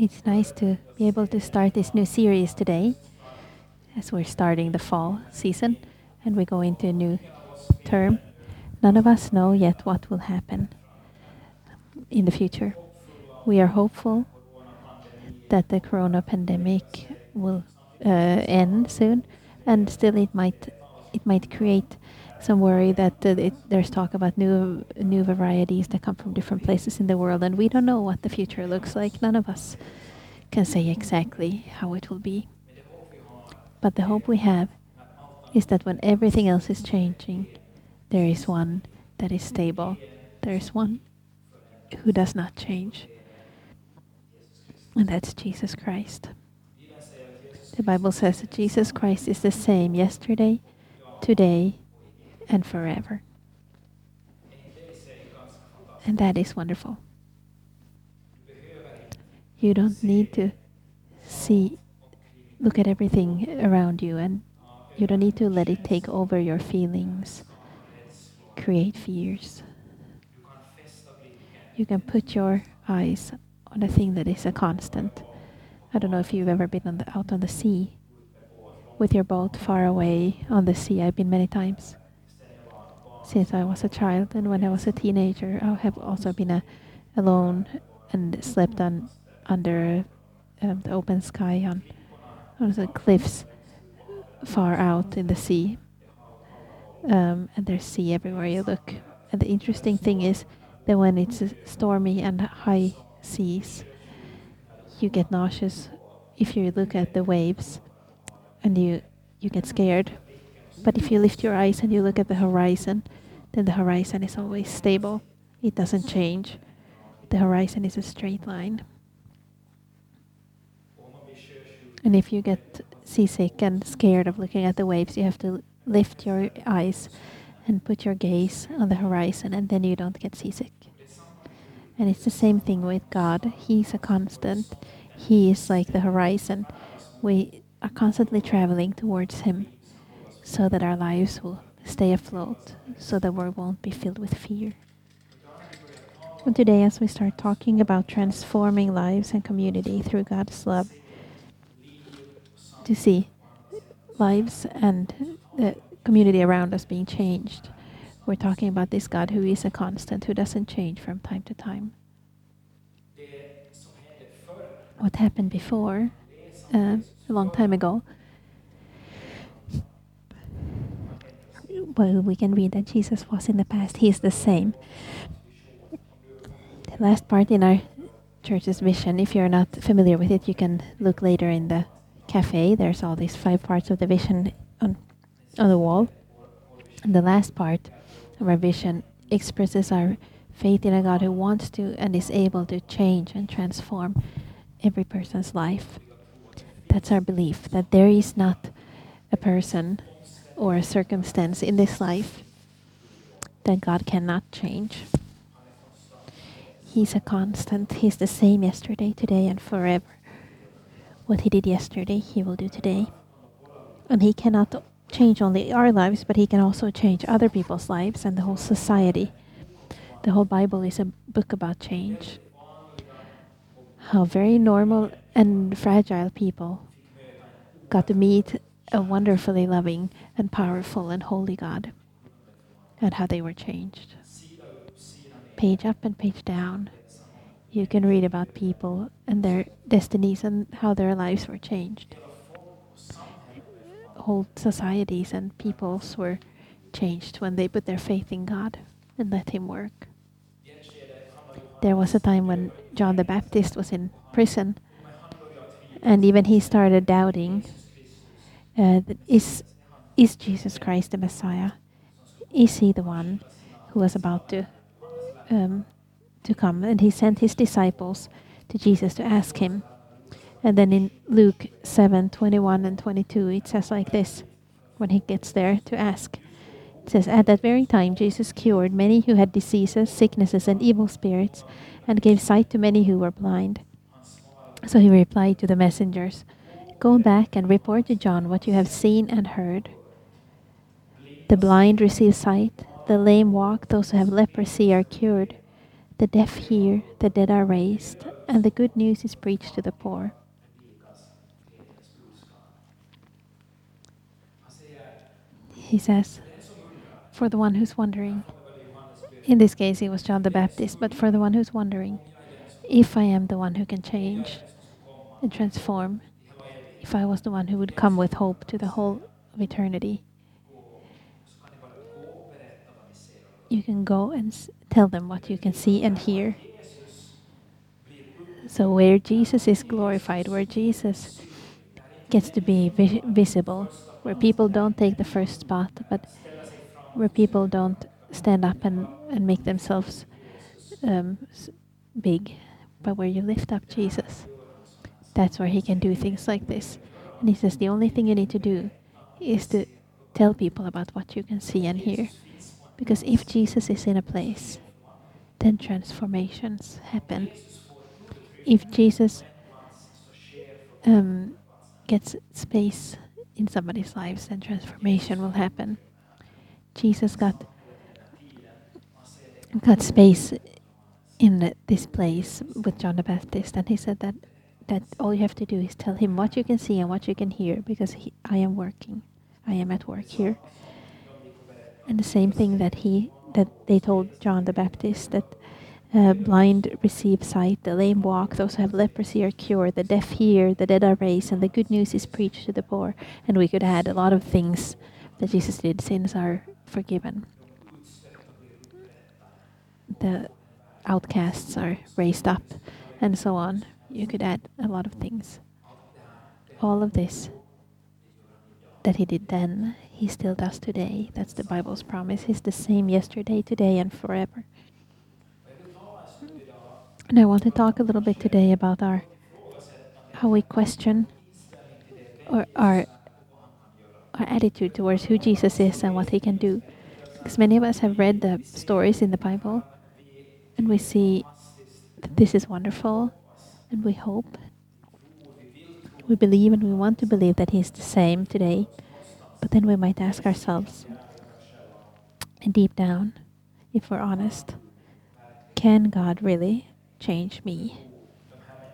It's nice to be able to start this new series today as we're starting the fall season and we go into a new term. None of us know yet what will happen in the future. We are hopeful that the corona pandemic will uh, end soon, and still it might it might create some worry that uh, it, there's talk about new new varieties that come from different places in the world, and we don't know what the future looks like. None of us can say exactly how it will be. But the hope we have is that when everything else is changing, there is one that is stable. There is one who does not change. And that's Jesus Christ. The Bible says that Jesus Christ is the same yesterday, today, and forever. And that is wonderful. You don't need to see, look at everything around you, and you don't need to let it take over your feelings, create fears. You can put your eyes on a thing that is a constant. I don't know if you've ever been on the, out on the sea with your boat far away on the sea. I've been many times since I was a child, and when I was a teenager, I have also been a, alone and slept on under um, the open sky on on the cliffs far out in the sea. Um, and there's sea everywhere you look. And the interesting thing is that when it's stormy and high seas, you get nauseous if you look at the waves and you you get scared. But if you lift your eyes and you look at the horizon, then the horizon is always stable. It doesn't change. The horizon is a straight line. And if you get seasick and scared of looking at the waves, you have to lift your eyes and put your gaze on the horizon, and then you don't get seasick. And it's the same thing with God. He's a constant. He is like the horizon. We are constantly traveling towards Him so that our lives will stay afloat, so the world won't be filled with fear. And today, as we start talking about transforming lives and community through God's love, to see lives and the community around us being changed. We're talking about this God who is a constant, who doesn't change from time to time. What happened before, uh, a long time ago, well, we can read that Jesus was in the past. He is the same. The last part in our church's vision, if you're not familiar with it, you can look later in the cafe. There's all these five parts of the vision on on the wall. And the last part of our vision expresses our faith in a God who wants to and is able to change and transform every person's life. That's our belief that there is not a person or a circumstance in this life that God cannot change. He's a constant. He's the same yesterday, today, and forever. What he did yesterday, he will do today. And he cannot change only our lives, but he can also change other people's lives and the whole society. The whole Bible is a book about change. How very normal and fragile people got to meet a wonderfully loving and powerful and holy God, and how they were changed. Page up and page down you can read about people and their destinies and how their lives were changed. Whole societies and peoples were changed when they put their faith in God and let Him work. There was a time when John the Baptist was in prison, and even he started doubting uh, is, is Jesus Christ the Messiah? Is he the one who was about to um, to come, and he sent his disciples to Jesus to ask him. And then in Luke 7 21 and 22, it says like this when he gets there to ask. It says, At that very time, Jesus cured many who had diseases, sicknesses, and evil spirits, and gave sight to many who were blind. So he replied to the messengers, Go back and report to John what you have seen and heard. The blind receive sight, the lame walk, those who have leprosy are cured The deaf hear, the dead are raised, and the good news is preached to the poor. He says, for the one who's wondering, in this case it was John the Baptist, but for the one who's wondering, if I am the one who can change and transform, if I was the one who would come with hope to the whole of eternity, you can go and tell them what you can see and hear. So, where Jesus is glorified, where Jesus gets to be vi visible, where people don't take the first spot, but where people don't stand up and, and make themselves um, big, but where you lift up Jesus, that's where He can do things like this. And He says the only thing you need to do is to tell people about what you can see and hear. Because if Jesus is in a place, then transformations happen. If Jesus um, gets space in somebody's lives, then transformation will happen. Jesus got got space in this place with John the Baptist, and he said that that all you have to do is tell him what you can see and what you can hear, because he, I am working, I am at work here. And the same thing that he that they told John the Baptist that uh, blind receive sight, the lame walk, those who have leprosy are cured, the deaf hear, the dead are raised, and the good news is preached to the poor. And we could add a lot of things that Jesus did. Sins are forgiven. The outcasts are raised up, and so on. You could add a lot of things. All of this that he did then, he still does today. That's the Bible's promise. He's the same yesterday, today, and forever. And I want to talk a little bit today about our how we question or our our attitude towards who Jesus is and what he can do. Because many of us have read the stories in the Bible and we see that this is wonderful and we hope. We believe and we want to believe that he's the same today. But then we might ask ourselves, and deep down, if we're honest, can God really change me?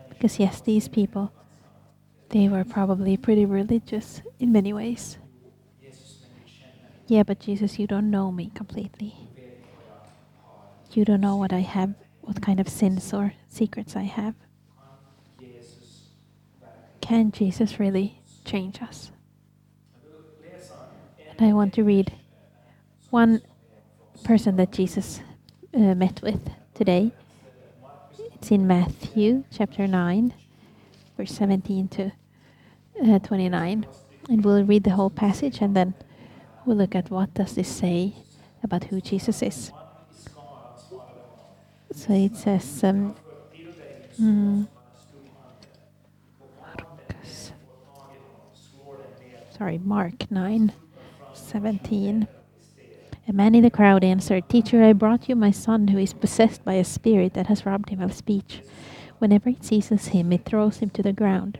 Because, yes, these people, they were probably pretty religious in many ways. Yeah, but Jesus, you don't know me completely. You don't know what I have, what kind of sins or secrets I have. Can Jesus really change us? I want to read one person that Jesus uh, met with today. It's in Matthew chapter 9, verse 17 to uh, 29. And we'll read the whole passage and then we'll look at what does this say about who Jesus is. So it says, um, mm, sorry, Mark 9, 17. A man in the crowd answered, Teacher, I brought you my son who is possessed by a spirit that has robbed him of speech. Whenever it seizes him, it throws him to the ground.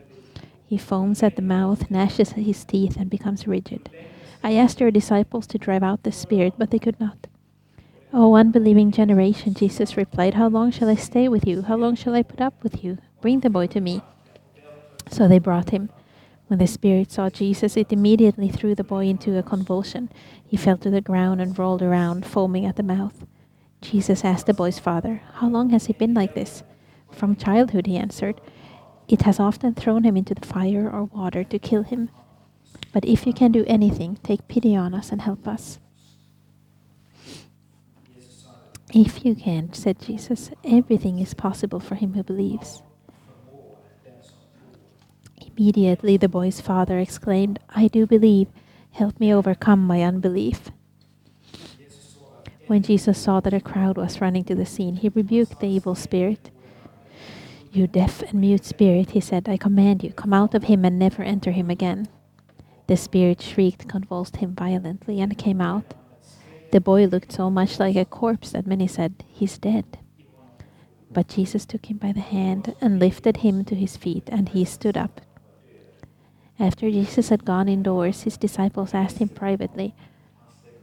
He foams at the mouth, gnashes his teeth, and becomes rigid. I asked your disciples to drive out the spirit, but they could not. O unbelieving generation, Jesus replied, How long shall I stay with you? How long shall I put up with you? Bring the boy to me. So they brought him. When the spirit saw Jesus, it immediately threw the boy into a convulsion. He fell to the ground and rolled around, foaming at the mouth. Jesus asked the boy's father, How long has he been like this? From childhood, he answered. It has often thrown him into the fire or water to kill him. But if you can do anything, take pity on us and help us. If you can, said Jesus, everything is possible for him who believes. Immediately the boy's father exclaimed, I do believe. Help me overcome my unbelief. When Jesus saw that a crowd was running to the scene, he rebuked the evil spirit. You deaf and mute spirit, he said, I command you, come out of him and never enter him again. The spirit shrieked, convulsed him violently, and came out. The boy looked so much like a corpse that many said, He's dead. But Jesus took him by the hand and lifted him to his feet, and he stood up. After Jesus had gone indoors, his disciples asked him privately,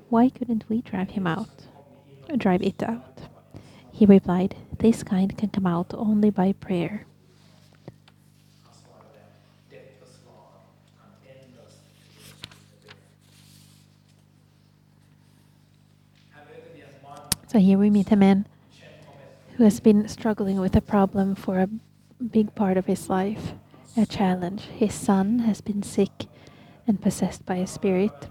Why couldn't we drive him out? Drive it out. He replied, this kind can come out only by prayer. So here we meet a man who has been struggling with a problem for a big part of his life, a challenge. His son has been sick and possessed by a spirit.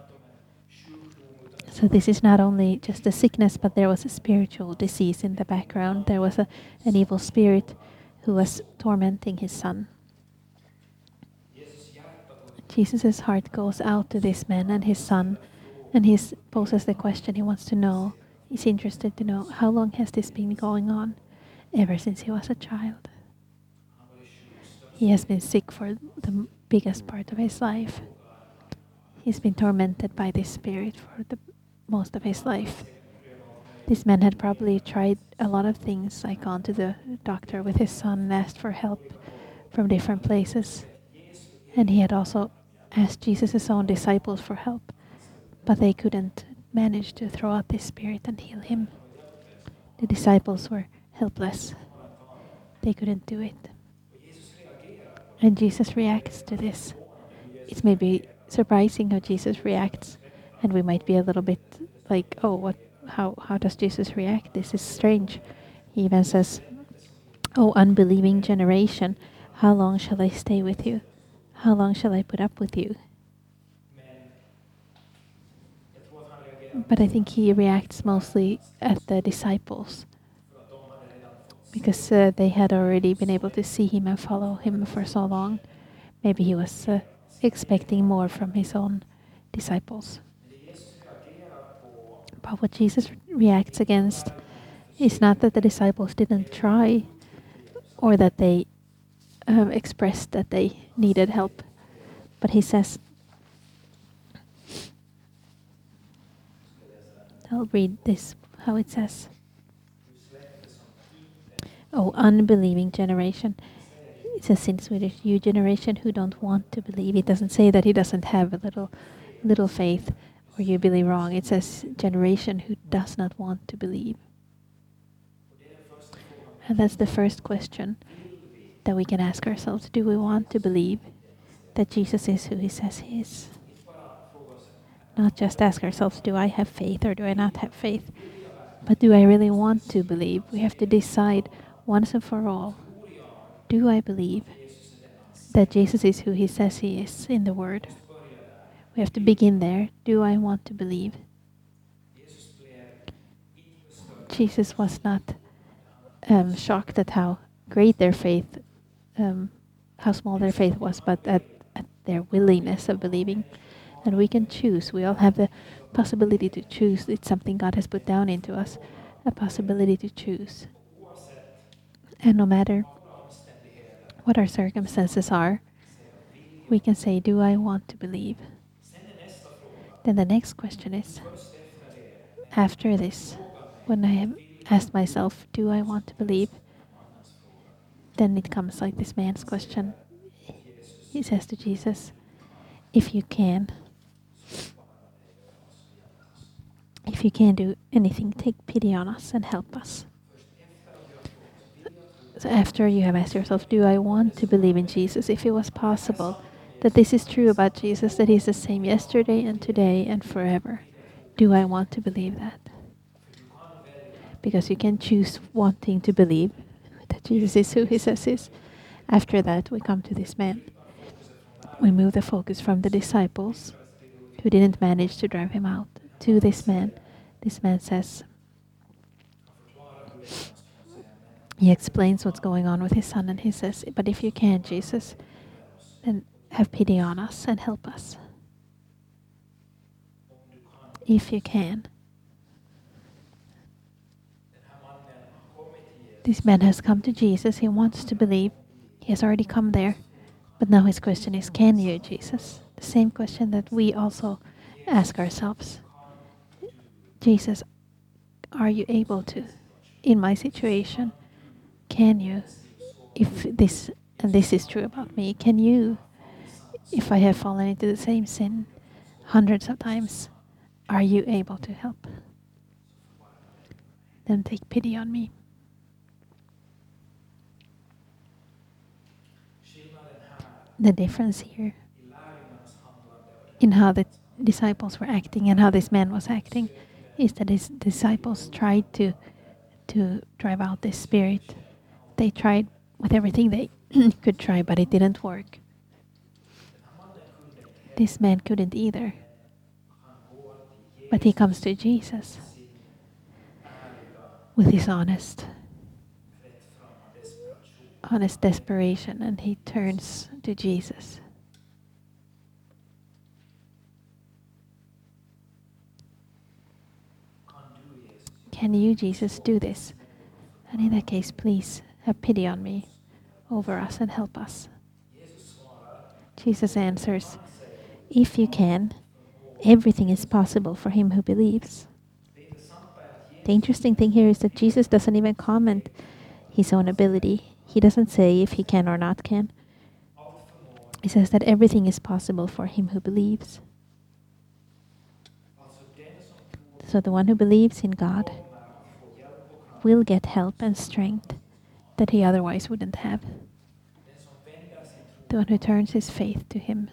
So this is not only just a sickness, but there was a spiritual disease in the background. There was a, an evil spirit who was tormenting his son. Jesus heart goes out to this man and his son, and he poses the question he wants to know. He's interested to know how long has this been going on? Ever since he was a child. He has been sick for the biggest part of his life. He's been tormented by this spirit for the most of his life. This man had probably tried a lot of things, like gone to the doctor with his son and asked for help from different places. And he had also asked Jesus' own disciples for help, but they couldn't manage to throw out this spirit and heal him. The disciples were helpless. They couldn't do it. And Jesus reacts to this. It may be surprising how Jesus reacts, and we might be a little bit like, "Oh, what? How? How does Jesus react? This is strange." He even says, "Oh, unbelieving generation, how long shall I stay with you? How long shall I put up with you?" But I think he reacts mostly at the disciples because uh, they had already been able to see him and follow him for so long. Maybe he was uh, expecting more from his own disciples. But what Jesus reacts against is not that the disciples didn't try or that they um, expressed that they needed help, but he says, I'll read this how it says. Oh, unbelieving generation. It says in Swedish, you generation who don't want to believe. It doesn't say that he doesn't have a little, little faith, or you believe wrong. It says generation who does not want to believe. And that's the first question that we can ask ourselves. Do we want to believe that Jesus is who he says he is? Not just ask ourselves, do I have faith or do I not have faith? But do I really want to believe? We have to decide once and for all do I believe that Jesus is who he says he is in the Word? We have to begin there. Do I want to believe? Jesus was not um, shocked at how great their faith, um, how small their faith was, but at, at their willingness of believing. And we can choose. We all have the possibility to choose. It's something God has put down into us, a possibility to choose. And no matter what our circumstances are, we can say, Do I want to believe? Then the next question is after this, when I have asked myself, Do I want to believe? Then it comes like this man's question. He says to Jesus, If you can, if you can do anything, take pity on us and help us. So after you have asked yourself, Do I want to believe in Jesus? If it was possible that this is true about Jesus, that He's the same yesterday and today and forever, do I want to believe that? Because you can choose wanting to believe that Jesus is who He says is. After that, we come to this man. We move the focus from the disciples who didn't manage to drive him out to this man. This man says, he explains what's going on with his son and he says, But if you can, Jesus, then have pity on us and help us. If you can. This man has come to Jesus. He wants to believe. He has already come there. But now his question is Can you, Jesus? The same question that we also ask ourselves Jesus, are you able to? In my situation, can you, if this and this is true about me, can you, if I have fallen into the same sin hundreds of times, are you able to help? Then take pity on me. The difference here in how the disciples were acting and how this man was acting is that his disciples tried to to drive out this spirit they tried with everything they could try, but it didn't work. This man couldn't either, but he comes to Jesus with his honest, honest desperation, and he turns to Jesus Can you, Jesus, do this? And in that case, please have pity on me, over us, and help us. Jesus answers, If you can, everything is possible for him who believes. The interesting thing here is that Jesus doesn't even comment his own ability. He doesn't say if he can or not can. He says that everything is possible for him who believes. So the one who believes in God will get help and strength that he otherwise wouldn't have. The one who turns his faith to him,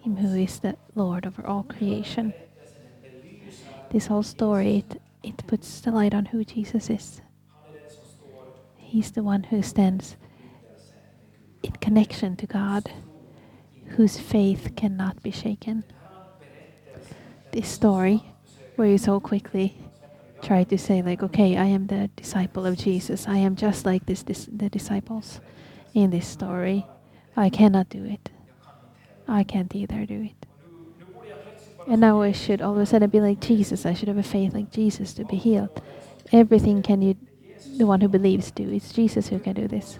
him who is the Lord over all creation. This whole story, it, it puts the light on who Jesus is. He's the one who stands in connection to God, whose faith cannot be shaken. This story, where you so quickly try to say, like, okay, I am the disciple of Jesus, I am just like this, this the disciples in this story. I cannot do it. I can't either do it. And now I should all of a sudden be like Jesus. I should have a faith like Jesus to be healed. Everything can you, the one who believes, do. It's Jesus who can do this.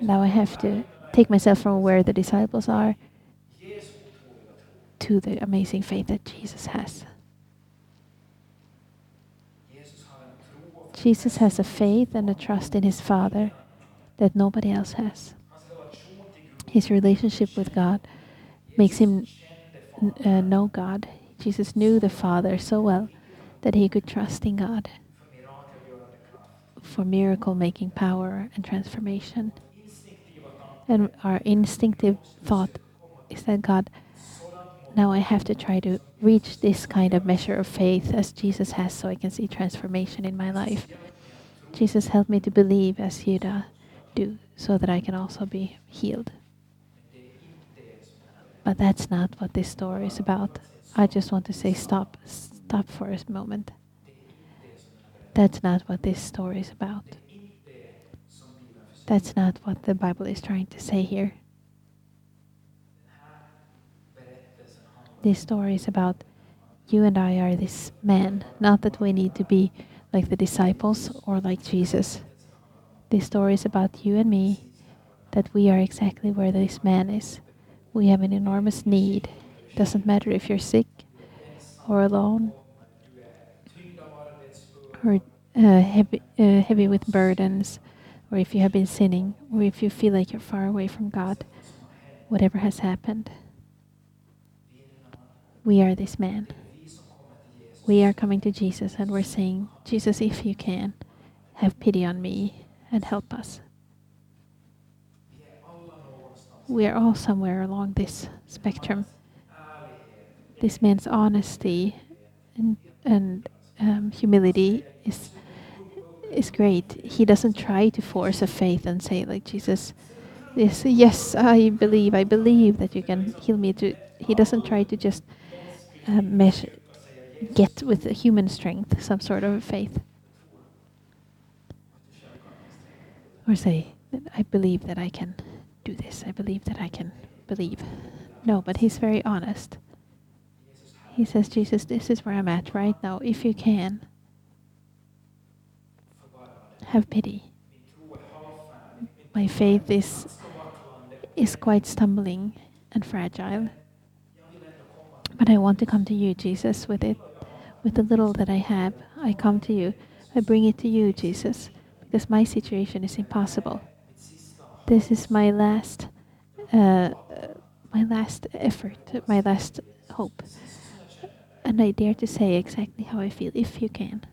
Now I have to take myself from where the disciples are to the amazing faith that Jesus has. Jesus has a faith and a trust in his Father that nobody else has. His relationship with God makes him uh, know God. Jesus knew the Father so well that he could trust in God for miracle making power and transformation. And our instinctive thought is that God, now I have to try to reach this kind of measure of faith as Jesus has so I can see transformation in my life. Jesus, help me to believe as you do, so that I can also be healed. But that's not what this story is about. I just want to say stop, stop for a moment. That's not what this story is about. That's not what the Bible is trying to say here. Story is about you and I are this man, not that we need to be like the disciples or like Jesus. This story is about you and me, that we are exactly where this man is. We have an enormous need. It doesn't matter if you're sick or alone or uh, heavy, uh, heavy with burdens, or if you have been sinning, or if you feel like you're far away from God, whatever has happened, we are this man. We are coming to Jesus and we're saying, Jesus, if you can, have pity on me and help us. We are all somewhere along this spectrum. This man's honesty and, and um, humility is is great. He doesn't try to force a faith and say like Jesus, this yes, I believe, I believe that you can heal me. To he doesn't try to just Uh, measure, get with human strength some sort of faith, or say I believe that I can do this. I believe that I can believe. No, but he's very honest. He says, Jesus, this is where I'm at right now. If you can, have pity. My faith is is quite stumbling and fragile. But I want to come to you, Jesus, with it. With the little that I have, I come to you. I bring it to you, Jesus, because my situation is impossible. This is my last, uh, my last effort, my last hope, and I dare to say exactly how I feel, if you can.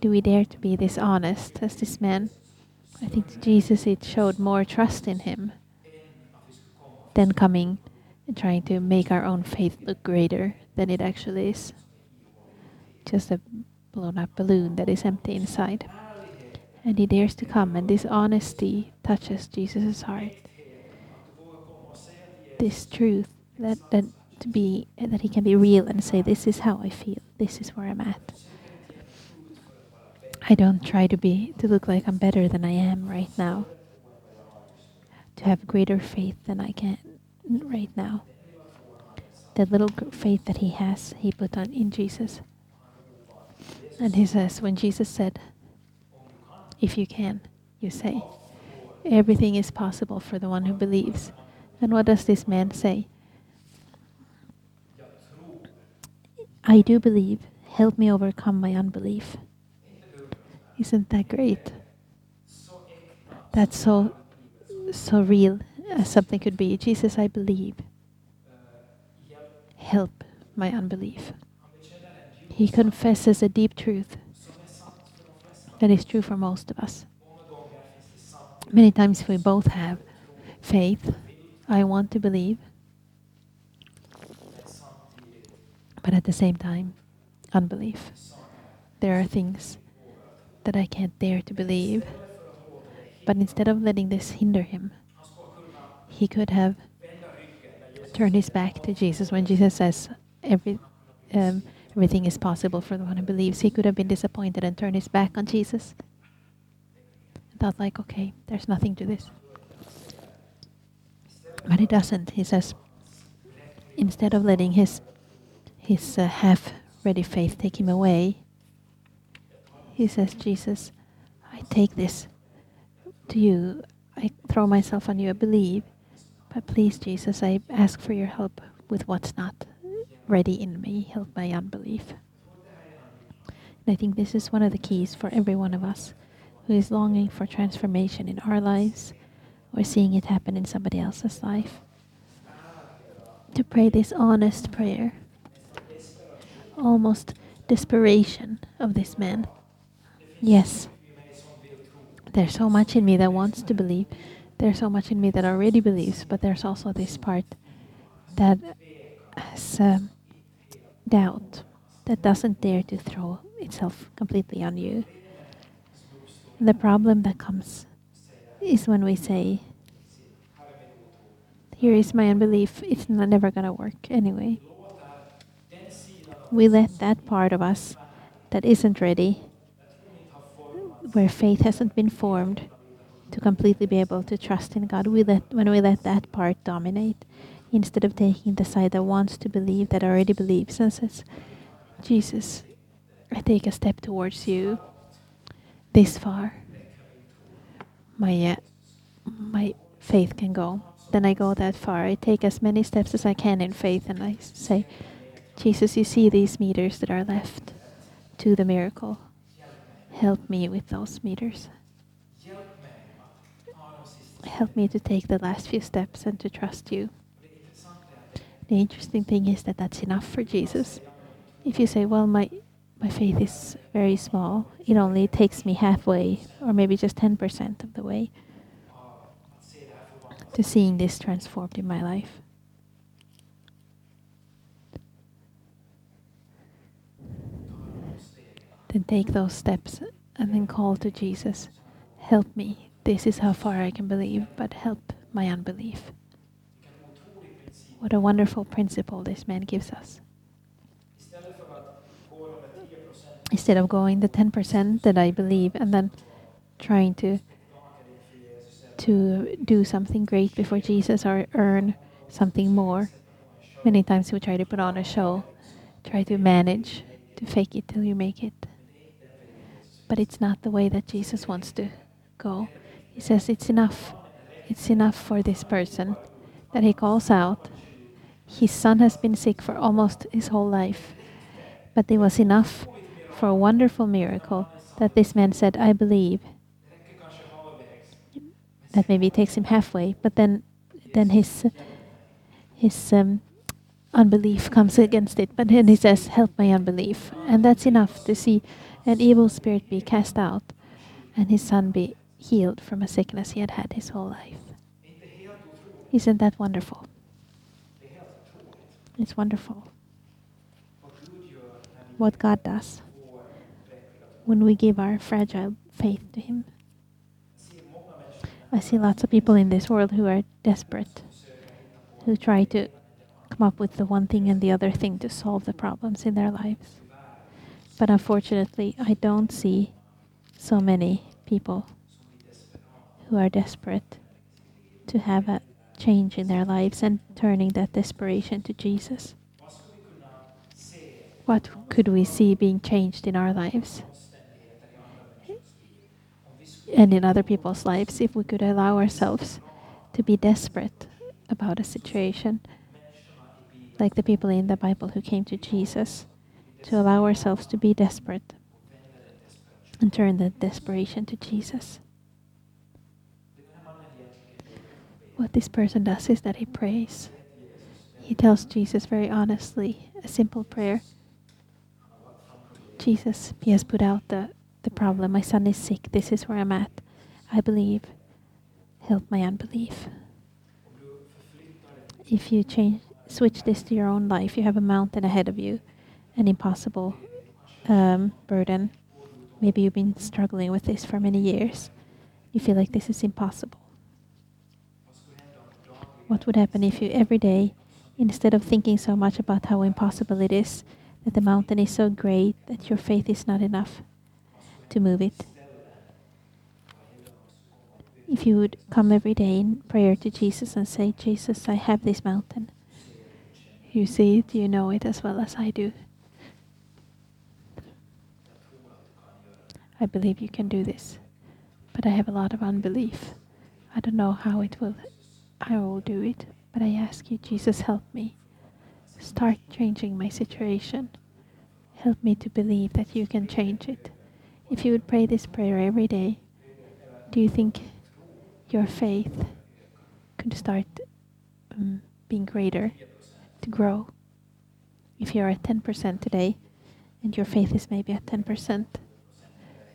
Do we dare to be this honest as this man? I think to Jesus it showed more trust in him than coming and trying to make our own faith look greater than it actually is. Just a blown up balloon that is empty inside. And he dares to come, and this honesty touches Jesus' heart. This truth that, that to be that he can be real and say, This is how I feel, this is where I'm at. I don't try to be to look like I'm better than I am right now. To have greater faith than I can right now. The little faith that he has, he put on in Jesus. And he says, when Jesus said, If you can, you say, everything is possible for the one who believes. And what does this man say? I do believe. Help me overcome my unbelief. Isn't that great? That's so so real as something could be. Jesus, I believe. Help my unbelief. He confesses a deep truth that is true for most of us. Many times we both have faith. I want to believe. But at the same time, unbelief. There are things that I can't dare to believe. But instead of letting this hinder him, he could have turned his back to Jesus when Jesus says every um, everything is possible for the one who believes. He could have been disappointed and turned his back on Jesus. Thought like, okay, there's nothing to this. But he doesn't. He says, instead of letting his his uh, half-ready faith take him away, he says, Jesus, I take this to you. I throw myself on you. I believe. But please, Jesus, I ask for your help with what's not ready in me. Help my unbelief. And I think this is one of the keys for every one of us who is longing for transformation in our lives or seeing it happen in somebody else's life. To pray this honest prayer, almost desperation of this man. Yes, there's so much in me that wants to believe. There's so much in me that already believes, but there's also this part that has um, doubt, that doesn't dare to throw itself completely on you. The problem that comes is when we say, Here is my unbelief, it's n- never going to work anyway. We let that part of us that isn't ready, where faith hasn't been formed, to completely be able to trust in God, we let when we let that part dominate, instead of taking the side that wants to believe, that already believes, and says, Jesus, I take a step towards you this far. My uh, my faith can go. Then I go that far. I take as many steps as I can in faith, and I say, Jesus, you see these meters that are left to the miracle. Help me with those meters. Help me to take the last few steps and to trust you. The interesting thing is that that's enough for Jesus. If you say, well, my, my faith is very small, it only takes me halfway, or maybe just 10% of the way, to seeing this transformed in my life. Then take those steps and then call to Jesus, Help me. This is how far I can believe, but help my unbelief. What a wonderful principle this man gives us. Instead of going the 10% that I believe and then trying to to do something great before Jesus or earn something more. Many times we try to put on a show, try to manage, to fake it till you make it. But it's not the way that Jesus wants to go. He says it's enough. It's enough for this person that he calls out. His son has been sick for almost his whole life. But it was enough for a wonderful miracle that this man said, I believe. That maybe takes him halfway, but then then his his um, unbelief comes against it. But then he says, Help my unbelief. And that's enough to see an evil spirit be cast out and his son be healed from a sickness he had had his whole life. Isn't that wonderful? It's wonderful what God does when we give our fragile faith to Him. I see lots of people in this world who are desperate, who try to come up with the one thing and the other thing to solve the problems in their lives. But unfortunately, I don't see so many people who are desperate to have a change in their lives and turning that desperation to Jesus. What could we see being changed in our lives and in other people's lives if we could allow ourselves to be desperate about a situation, like the people in the Bible who came to Jesus, to allow ourselves to be desperate and turn that desperation to Jesus. What this person does is that he prays. He tells Jesus very honestly a simple prayer Jesus, he has put out the, the problem. My son is sick. This is where I'm at. I believe. Help my unbelief. If you change, switch this to your own life, you have a mountain ahead of you, an impossible um, burden. Maybe you've been struggling with this for many years. You feel like this is impossible. What would happen if you every day, instead of thinking so much about how impossible it is, that the mountain is so great that your faith is not enough to move it? If you would come every day in prayer to Jesus and say, Jesus, I have this mountain. You see it, you know it as well as I do. I believe you can do this, but I have a lot of unbelief. I don't know how it will, I will do it, but I ask you, Jesus, help me. Start changing my situation. Help me to believe that you can change it. If you would pray this prayer every day, do you think your faith could start um, being greater, to grow? If you're at 10% today and your faith is maybe at 10%,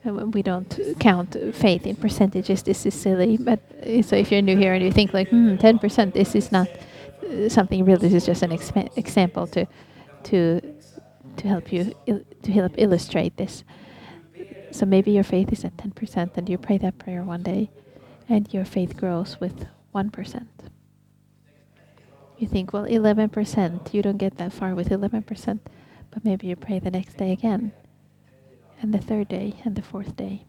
uh, we don't count faith in percentages. This is silly. But uh, so if you're new here and you think like, hmm, 10%, this is not uh, something real. This is just an example to to to help you to help illustrate this. So maybe your faith is at 10% and you pray that prayer one day and your faith grows with 1%. You think, well, 11%, you don't get that far with 11%, but maybe you pray the next day again, and the third day, and the fourth day.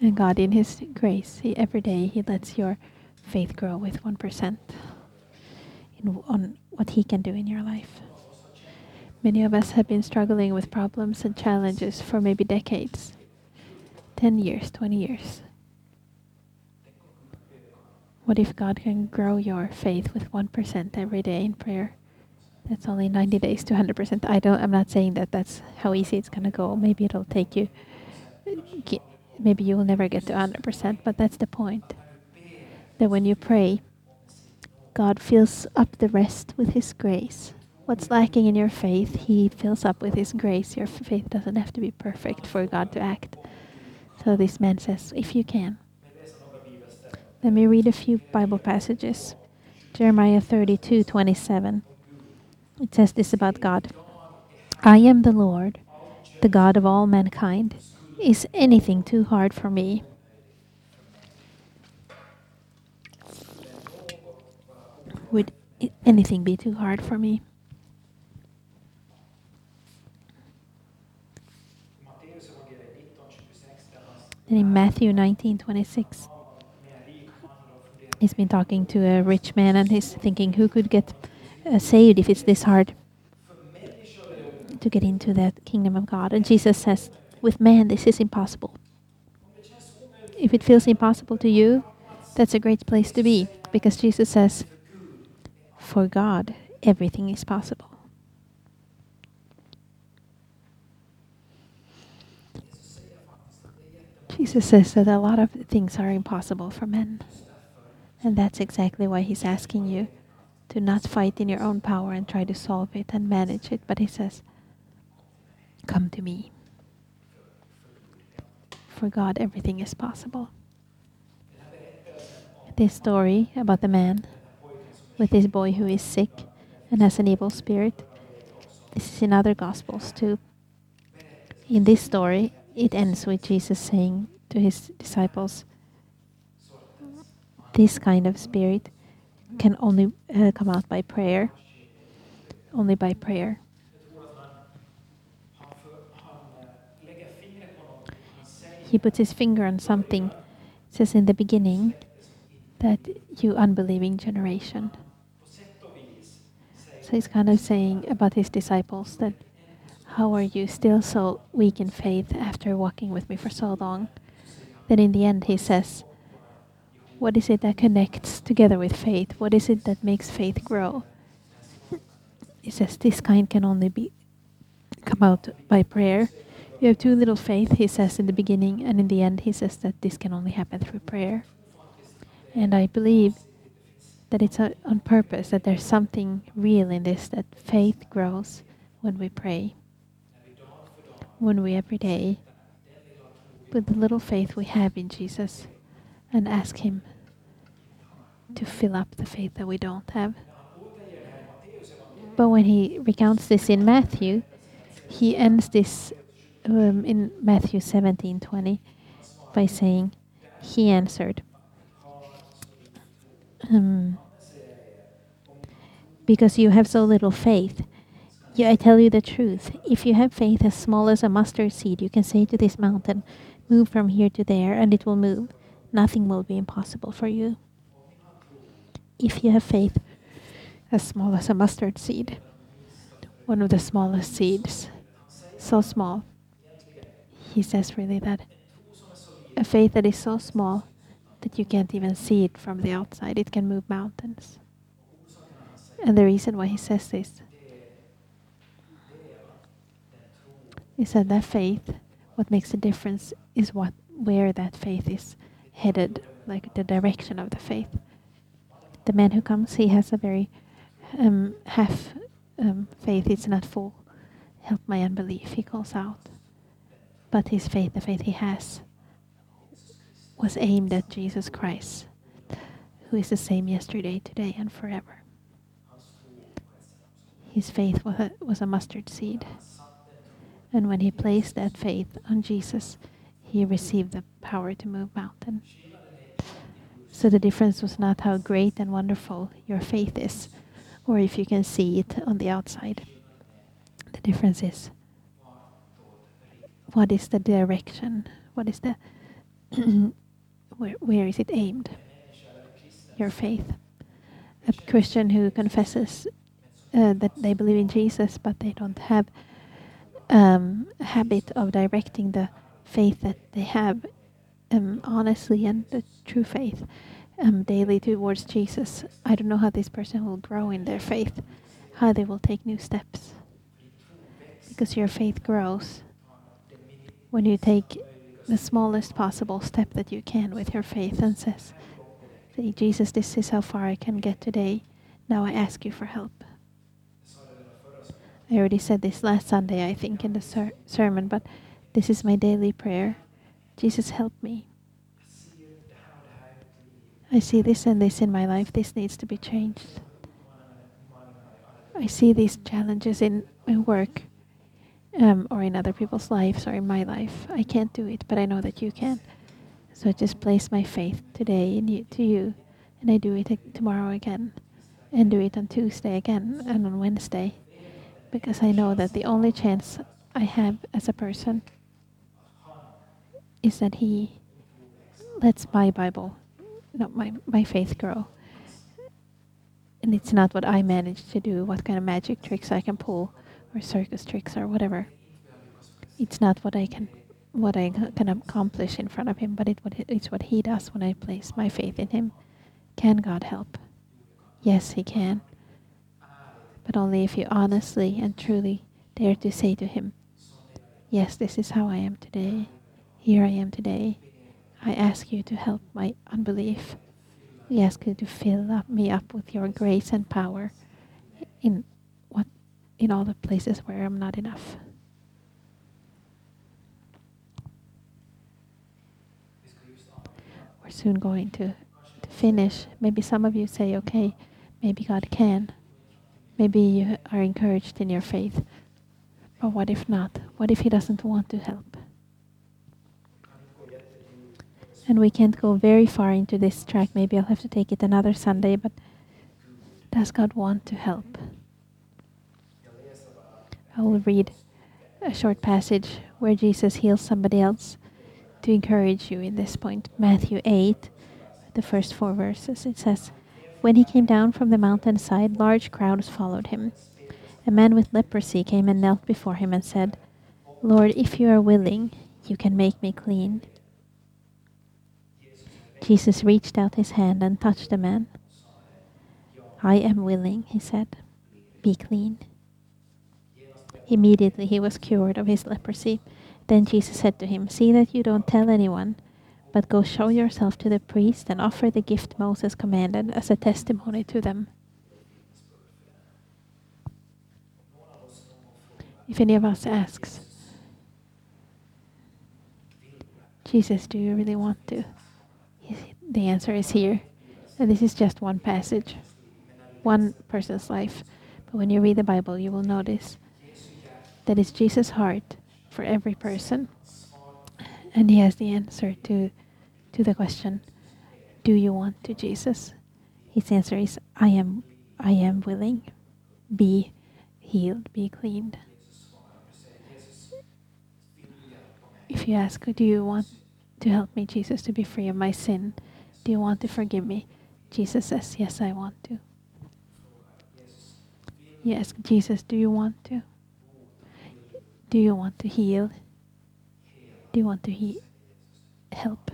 And God, in His grace, he, every day He lets your faith grow with 1% in, on what He can do in your life. Many of us have been struggling with problems and challenges for maybe decades 10 years, 20 years. What if God can grow your faith with 1% every day in prayer? That's only 90 days to 100%. I don't I'm not saying that that's how easy it's going to go. Maybe it'll take you maybe you will never get to 100%, but that's the point. That when you pray, God fills up the rest with his grace. What's lacking in your faith, he fills up with his grace. Your faith doesn't have to be perfect for God to act. So this man says, if you can. Let me read a few Bible passages. Jeremiah 32 27. It says this about God I am the Lord, the God of all mankind. Is anything too hard for me? Would anything be too hard for me? Matteus evangeliet 19, 26, där han And in Matthew 19 26, he's been talking to a rich man and he's thinking, who could get uh, saved if it's this hard? to get into that kingdom of God. And Jesus says, with man, this is impossible. If it feels impossible to you, that's a great place to be because Jesus says, for God, everything is possible. Jesus says that a lot of things are impossible for men. And that's exactly why he's asking you to not fight in your own power and try to solve it and manage it. But he says, Come to me. for God, everything is possible. This story about the man with this boy who is sick and has an evil spirit, this is in other Gospels too. In this story, it ends with Jesus saying to his disciples, This kind of spirit can only uh, come out by prayer. Only by prayer. He puts his finger on something. It says in the beginning that you unbelieving generation. So he's kind of saying about his disciples that how are you still so weak in faith after walking with me for so long? Then in the end he says, What is it that connects together with faith? What is it that makes faith grow? He says this kind can only be come out by prayer. You have too little faith, he says in the beginning, and in the end he says that this can only happen through prayer. And I believe that it's uh, on purpose, that there's something real in this, that faith grows when we pray. When we every day, with the little faith we have in Jesus, and ask Him to fill up the faith that we don't have. But when he recounts this in Matthew, he ends this um, in Matthew 17:20 by saying, "He answered, um, because you have so little faith. Yeah, I tell you the truth. If you have faith as small as a mustard seed, you can say to this mountain, Move from here to there, and it will move. Nothing will be impossible for you. If you have faith. As small as a mustard seed, one of the smallest seeds, so small, he says really that a faith that is so small that you can't even see it from the outside, it can move mountains. And the reason why he says this is that that faith, what makes a difference is what where that faith is headed, like the direction of the faith. The man who comes, he has a very um, half um, faith; it's not full. Help my unbelief, he calls out. But his faith, the faith he has, was aimed at Jesus Christ, who is the same yesterday, today, and forever. His faith was a, was a mustard seed. And when he placed that faith on Jesus, he received the power to move mountains. So the difference was not how great and wonderful your faith is, or if you can see it on the outside. The difference is what is the direction? What is the where, where is it aimed? Your faith. A Christian who confesses uh, that they believe in Jesus, but they don't have um, a habit of directing the faith that they have um, honestly and the true faith um, daily towards Jesus. I don't know how this person will grow in their faith, how they will take new steps. Because your faith grows when you take the smallest possible step that you can with your faith and says, Say, Jesus, this is how far I can get today. Now I ask you for help. I already said this last Sunday, I think, in the ser- sermon, but this is my daily prayer. Jesus, help me. I see this and this in my life. This needs to be changed. I see these challenges in my work um, or in other people's lives or in my life. I can't do it, but I know that you can. So I just place my faith today in you, to you, and I do it tomorrow again, and do it on Tuesday again, and on Wednesday, because I know that the only chance I have as a person is that He lets my Bible, not my my faith grow. And it's not what I manage to do, what kind of magic tricks I can pull, or circus tricks or whatever. It's not what I can what I can accomplish in front of him, but it what it's what he does when I place my faith in him. Can God help? Yes, he can. But only if you honestly and truly dare to say to him, Yes, this is how I am today. Here I am today. I ask you to help my unbelief. I ask you to fill up me up with your grace and power in what in all the places where I'm not enough. we're soon going to, to finish. Maybe some of you say, okay, maybe God can. Maybe you are encouraged in your faith. But what if not? What if He doesn't want to help? And we can't go very far into this track. Maybe I'll have to take it another Sunday, but does God want to help? I will read a short passage where Jesus heals somebody else to encourage you in this point. Matthew 8, the first four verses. It says, When he came down from the mountainside, large crowds followed him. A man with leprosy came and knelt before him and said, Lord, if you are willing, you can make me clean. Jesus reached out his hand and touched the man. I am willing, he said. Be clean. Immediately he was cured of his leprosy. Then Jesus said to him, See that you don't tell anyone, but go show yourself to the priest and offer the gift Moses commanded as a testimony to them. If any of us asks, Jesus, do you really want to? The answer is here. And this is just one passage, one person's life. But when you read the Bible, you will notice that it's Jesus' heart for every person. And he has the answer to, to the question, do you want to Jesus? His answer is, I am, I am willing. Be healed, be cleaned. If you ask, do you want to help me, Jesus, to be free of my sin? Do you want to forgive me? Jesus says, Yes, I want to. Yes, Jesus, Do you want to? Do you want to heal? Do you want to he- help?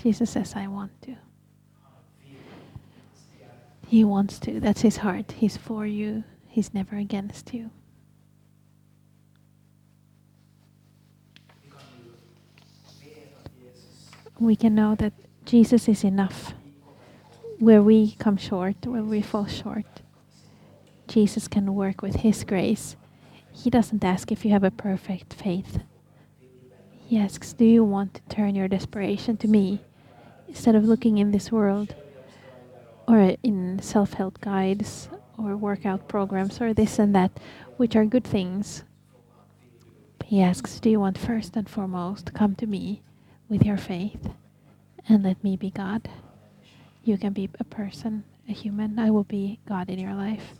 Jesus says, I want to. He wants to. That's his heart. He's for you, he's never against you. We can know that Jesus is enough. Where we come short, where we fall short, Jesus can work with His grace. He doesn't ask if you have a perfect faith. He asks, Do you want to turn your desperation to me instead of looking in this world or in self help guides or workout programs or this and that, which are good things? He asks, Do you want first and foremost to come to me with your faith? And let me be God. You can be a person, a human. I will be God in your life.